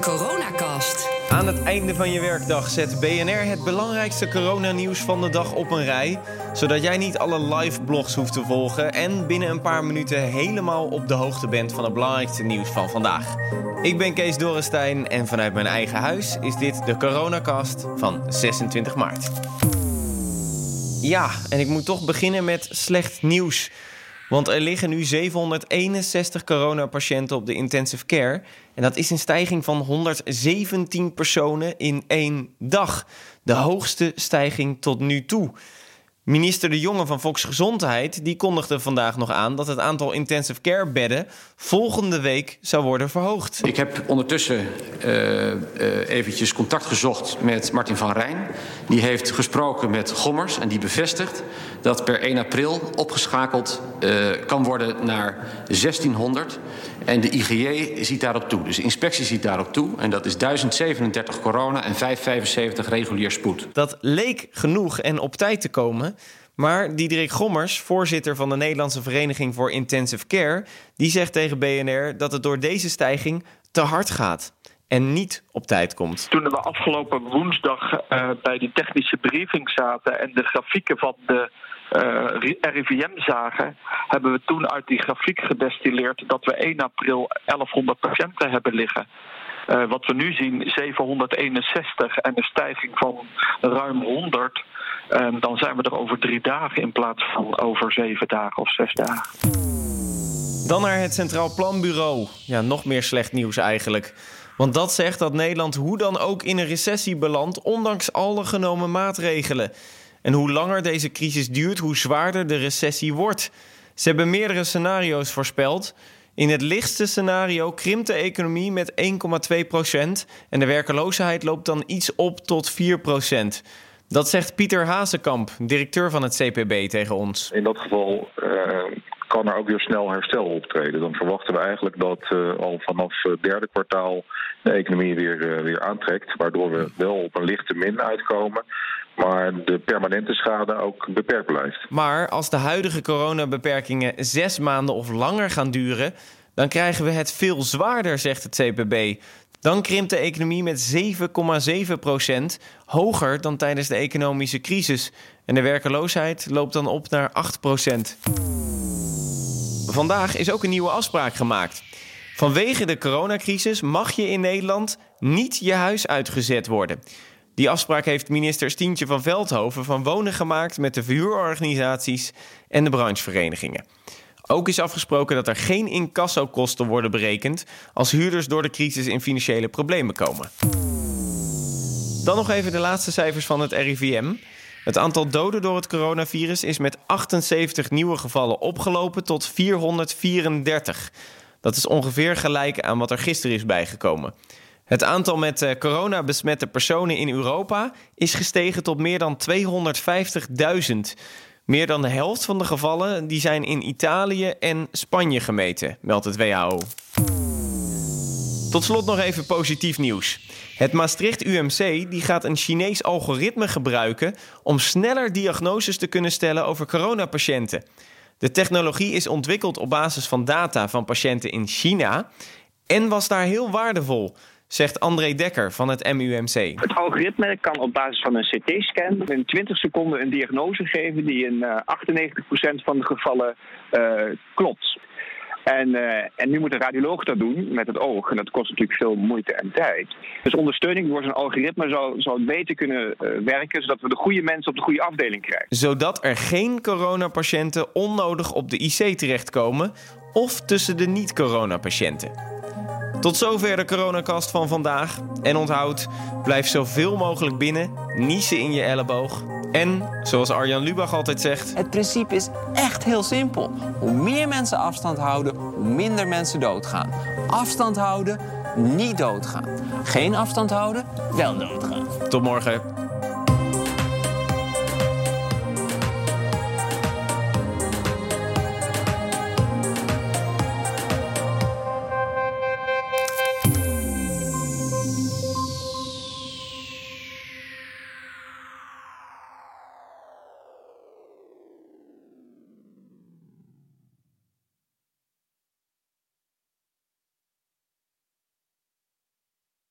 coronacast. Aan het einde van je werkdag zet BNR het belangrijkste coronanieuws van de dag op een rij. Zodat jij niet alle live blogs hoeft te volgen en binnen een paar minuten helemaal op de hoogte bent van het belangrijkste nieuws van vandaag. Ik ben Kees Dorrestein en vanuit mijn eigen huis is dit de coronacast van 26 maart. Ja, en ik moet toch beginnen met slecht nieuws. Want er liggen nu 761 coronapatiënten op de intensive care. En dat is een stijging van 117 personen in één dag. De hoogste stijging tot nu toe. Minister De Jonge van Volksgezondheid die kondigde vandaag nog aan dat het aantal intensive care bedden volgende week zou worden verhoogd. Ik heb ondertussen uh, uh, eventjes contact gezocht met Martin van Rijn. Die heeft gesproken met Gommers en die bevestigt dat per 1 april opgeschakeld uh, kan worden naar 1600. En de IGJ ziet daarop toe. Dus de inspectie ziet daarop toe. En dat is 1037 corona en 575 regulier spoed. Dat leek genoeg en op tijd te komen. Maar Diederik Gommers, voorzitter van de Nederlandse Vereniging voor Intensive Care, die zegt tegen BNR dat het door deze stijging te hard gaat en niet op tijd komt. Toen we afgelopen woensdag uh, bij die technische briefing zaten en de grafieken van de uh, RIVM zagen, hebben we toen uit die grafiek gedestilleerd dat we 1 april 1100 patiënten hebben liggen. Uh, wat we nu zien, 761 en een stijging van ruim 100. En dan zijn we er over drie dagen in plaats van over zeven dagen of zes dagen. Dan naar het Centraal Planbureau. Ja, nog meer slecht nieuws eigenlijk. Want dat zegt dat Nederland hoe dan ook in een recessie belandt, ondanks alle genomen maatregelen. En hoe langer deze crisis duurt, hoe zwaarder de recessie wordt. Ze hebben meerdere scenario's voorspeld. In het lichtste scenario krimpt de economie met 1,2 procent en de werkeloosheid loopt dan iets op tot 4 procent. Dat zegt Pieter Hazekamp, directeur van het CPB, tegen ons. In dat geval uh, kan er ook weer snel herstel optreden. Dan verwachten we eigenlijk dat uh, al vanaf het derde kwartaal de economie weer, uh, weer aantrekt. Waardoor we wel op een lichte min uitkomen. Maar de permanente schade ook beperkt blijft. Maar als de huidige coronabeperkingen zes maanden of langer gaan duren, dan krijgen we het veel zwaarder, zegt het CPB. Dan krimpt de economie met 7,7 procent, hoger dan tijdens de economische crisis. En de werkeloosheid loopt dan op naar 8 procent. Vandaag is ook een nieuwe afspraak gemaakt. Vanwege de coronacrisis mag je in Nederland niet je huis uitgezet worden. Die afspraak heeft minister Stientje van Veldhoven van Wonen gemaakt met de verhuurorganisaties en de brancheverenigingen. Ook is afgesproken dat er geen incassokosten worden berekend als huurders door de crisis in financiële problemen komen. Dan nog even de laatste cijfers van het RIVM. Het aantal doden door het coronavirus is met 78 nieuwe gevallen opgelopen tot 434. Dat is ongeveer gelijk aan wat er gisteren is bijgekomen. Het aantal met corona besmette personen in Europa is gestegen tot meer dan 250.000. Meer dan de helft van de gevallen die zijn in Italië en Spanje gemeten, meldt het WHO. Tot slot nog even positief nieuws. Het Maastricht UMC die gaat een Chinees algoritme gebruiken om sneller diagnoses te kunnen stellen over coronapatiënten. De technologie is ontwikkeld op basis van data van patiënten in China en was daar heel waardevol zegt André Dekker van het MUMC. Het algoritme kan op basis van een CT-scan in 20 seconden een diagnose geven die in uh, 98% van de gevallen uh, klopt. En, uh, en, nu moet de radioloog dat doen met het oog. En dat kost natuurlijk veel moeite en tijd. Dus ondersteuning door zo'n algoritme zou, zou beter kunnen uh, werken, zodat we de goede mensen op de goede afdeling krijgen. Zodat er geen coronapatiënten onnodig op de IC terechtkomen of tussen de niet-coronapatiënten. Tot zover de coronacast van vandaag. En onthoud, blijf zoveel mogelijk binnen, niezen in je elleboog. En, zoals Arjan Lubach altijd zegt... Het principe is echt heel simpel. Hoe meer mensen afstand houden, hoe minder mensen doodgaan. Afstand houden, niet doodgaan. Geen afstand houden, wel doodgaan. Tot morgen.